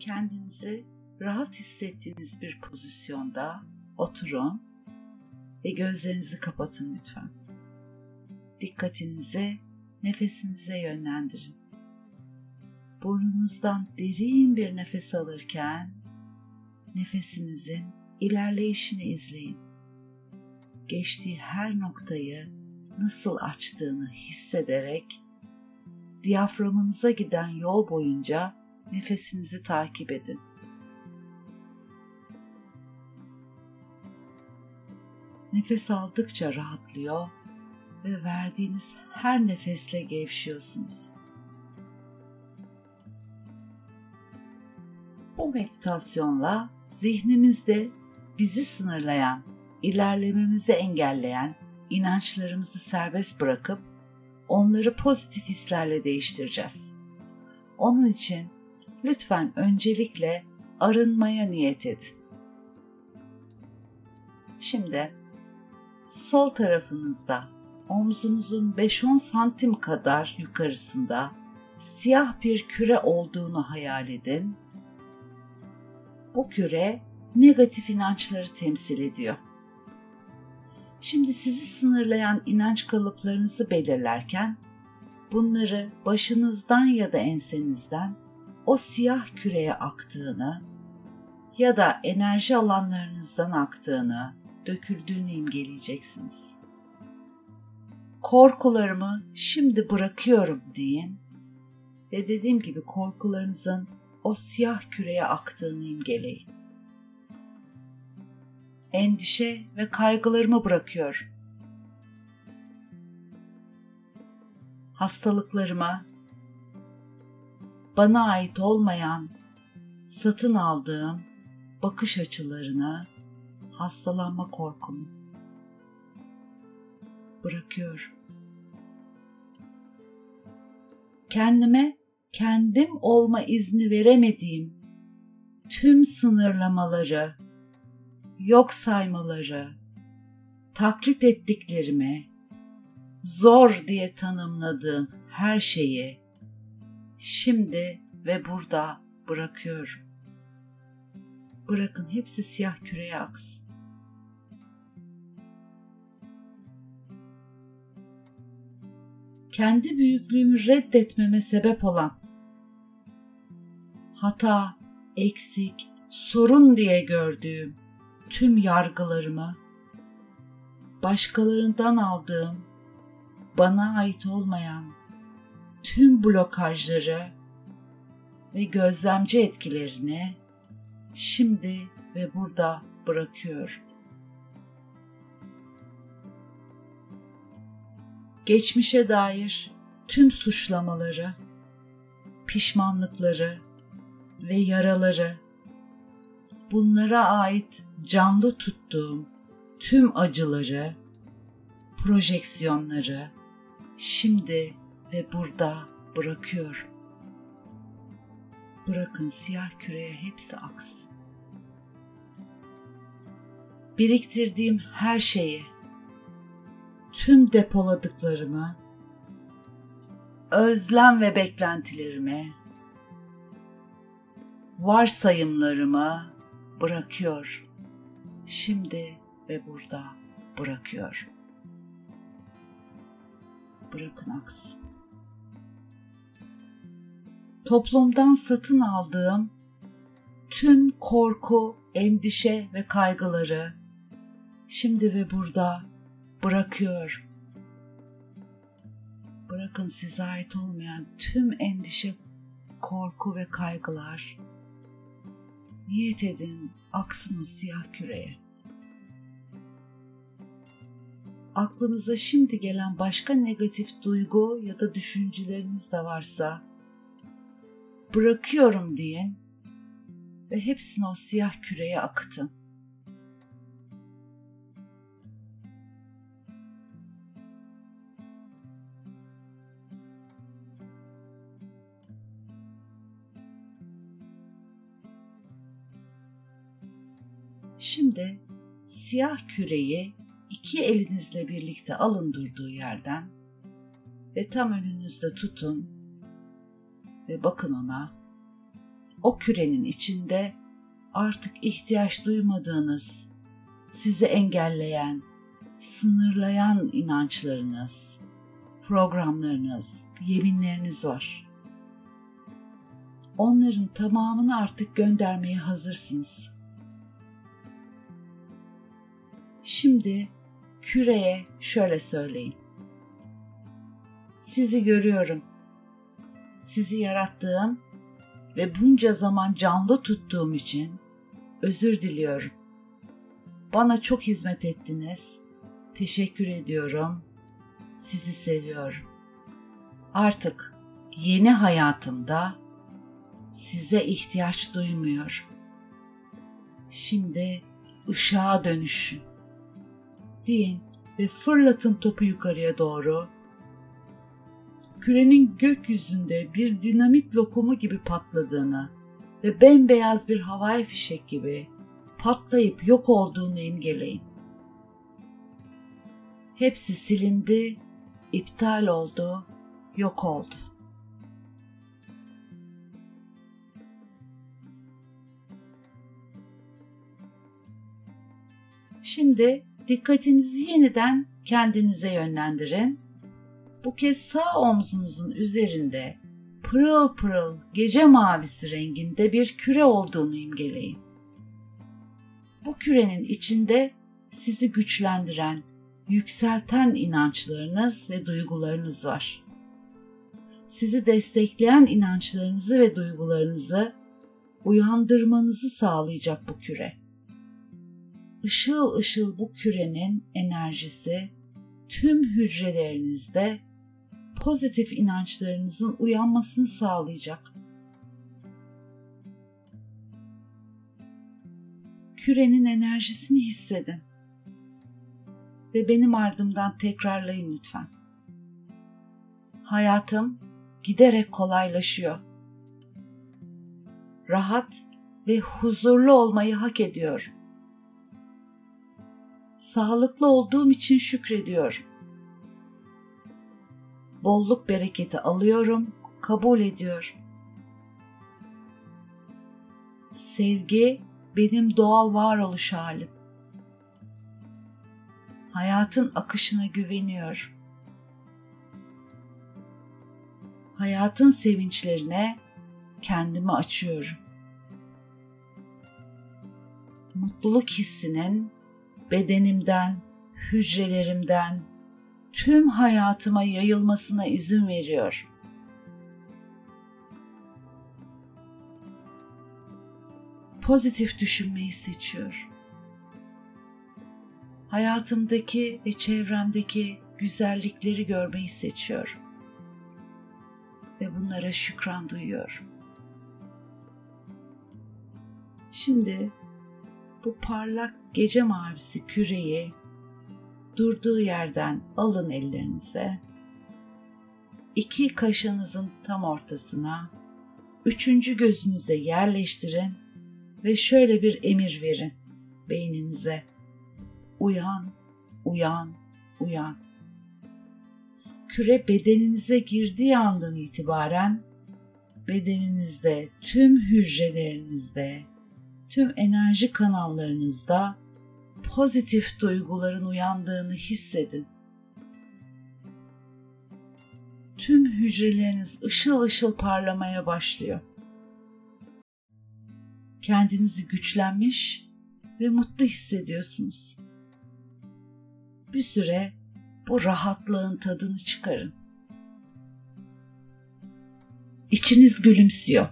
kendinizi rahat hissettiğiniz bir pozisyonda oturun ve gözlerinizi kapatın lütfen. Dikkatinizi nefesinize yönlendirin. Burnunuzdan derin bir nefes alırken nefesinizin ilerleyişini izleyin. Geçtiği her noktayı nasıl açtığını hissederek diyaframınıza giden yol boyunca nefesinizi takip edin. Nefes aldıkça rahatlıyor ve verdiğiniz her nefesle gevşiyorsunuz. Bu meditasyonla zihnimizde bizi sınırlayan, ilerlememizi engelleyen inançlarımızı serbest bırakıp onları pozitif hislerle değiştireceğiz. Onun için lütfen öncelikle arınmaya niyet edin. Şimdi sol tarafınızda omzunuzun 5-10 santim kadar yukarısında siyah bir küre olduğunu hayal edin. Bu küre negatif inançları temsil ediyor. Şimdi sizi sınırlayan inanç kalıplarınızı belirlerken bunları başınızdan ya da ensenizden o siyah küreye aktığını ya da enerji alanlarınızdan aktığını, döküldüğünü imgeleyeceksiniz. Korkularımı şimdi bırakıyorum deyin ve dediğim gibi korkularınızın o siyah küreye aktığını imgeleyin. Endişe ve kaygılarımı bırakıyorum. Hastalıklarıma, bana ait olmayan, satın aldığım bakış açılarını, hastalanma korkumu bırakıyorum. Kendime kendim olma izni veremediğim tüm sınırlamaları, yok saymaları, taklit ettiklerimi, zor diye tanımladığım her şeyi şimdi ve burada bırakıyorum. Bırakın hepsi siyah küreye aksın. Kendi büyüklüğümü reddetmeme sebep olan hata, eksik, sorun diye gördüğüm tüm yargılarımı başkalarından aldığım bana ait olmayan tüm blokajları ve gözlemci etkilerini şimdi ve burada bırakıyor. Geçmişe dair tüm suçlamaları, pişmanlıkları ve yaraları bunlara ait canlı tuttuğum tüm acıları, projeksiyonları şimdi ve burada bırakıyorum. Bırakın siyah küreye hepsi aksın. Biriktirdiğim her şeyi, tüm depoladıklarımı, özlem ve beklentilerimi, varsayımlarımı bırakıyor. Şimdi ve burada bırakıyor. Bırakın aksın toplumdan satın aldığım tüm korku, endişe ve kaygıları şimdi ve burada bırakıyor. Bırakın size ait olmayan tüm endişe, korku ve kaygılar. Niyet edin aksın o siyah küreye. Aklınıza şimdi gelen başka negatif duygu ya da düşünceleriniz de varsa bırakıyorum deyin ve hepsini o siyah küreye akıtın. Şimdi siyah küreyi iki elinizle birlikte alın durduğu yerden ve tam önünüzde tutun ve bakın ona o kürenin içinde artık ihtiyaç duymadığınız, sizi engelleyen, sınırlayan inançlarınız, programlarınız, yeminleriniz var. Onların tamamını artık göndermeye hazırsınız. Şimdi küreye şöyle söyleyin. Sizi görüyorum. Sizi yarattığım ve bunca zaman canlı tuttuğum için özür diliyorum. Bana çok hizmet ettiniz. Teşekkür ediyorum. Sizi seviyorum. Artık yeni hayatımda size ihtiyaç duymuyorum. Şimdi ışığa dönüşün. Deyin ve fırlatın topu yukarıya doğru. Kürenin gökyüzünde bir dinamit lokumu gibi patladığını ve bembeyaz bir havai fişek gibi patlayıp yok olduğunu imgeleyin. Hepsi silindi, iptal oldu, yok oldu. Şimdi dikkatinizi yeniden kendinize yönlendirin. Bu kez sağ omzunuzun üzerinde pırıl pırıl gece mavisi renginde bir küre olduğunu imgeleyin. Bu kürenin içinde sizi güçlendiren, yükselten inançlarınız ve duygularınız var. Sizi destekleyen inançlarınızı ve duygularınızı uyandırmanızı sağlayacak bu küre. Işıl ışıl bu kürenin enerjisi tüm hücrelerinizde pozitif inançlarınızın uyanmasını sağlayacak. Kürenin enerjisini hissedin ve benim ardımdan tekrarlayın lütfen. Hayatım giderek kolaylaşıyor. Rahat ve huzurlu olmayı hak ediyorum. Sağlıklı olduğum için şükrediyorum. Bolluk bereketi alıyorum, kabul ediyorum. Sevgi benim doğal varoluş halim hayatın akışına güveniyor. Hayatın sevinçlerine kendimi açıyorum. Mutluluk hissinin bedenimden, hücrelerimden tüm hayatıma yayılmasına izin veriyor. Pozitif düşünmeyi seçiyorum hayatımdaki ve çevremdeki güzellikleri görmeyi seçiyorum. Ve bunlara şükran duyuyorum. Şimdi bu parlak gece mavisi küreyi durduğu yerden alın ellerinize. İki kaşınızın tam ortasına, üçüncü gözünüze yerleştirin ve şöyle bir emir verin beyninize uyan, uyan, uyan. Küre bedeninize girdiği andan itibaren bedeninizde, tüm hücrelerinizde, tüm enerji kanallarınızda pozitif duyguların uyandığını hissedin. Tüm hücreleriniz ışıl ışıl parlamaya başlıyor. Kendinizi güçlenmiş ve mutlu hissediyorsunuz bir süre bu rahatlığın tadını çıkarın. İçiniz gülümsüyor.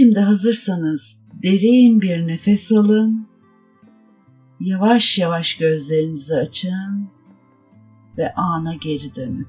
Şimdi hazırsanız Derin bir nefes alın. Yavaş yavaş gözlerinizi açın ve ana geri dönün.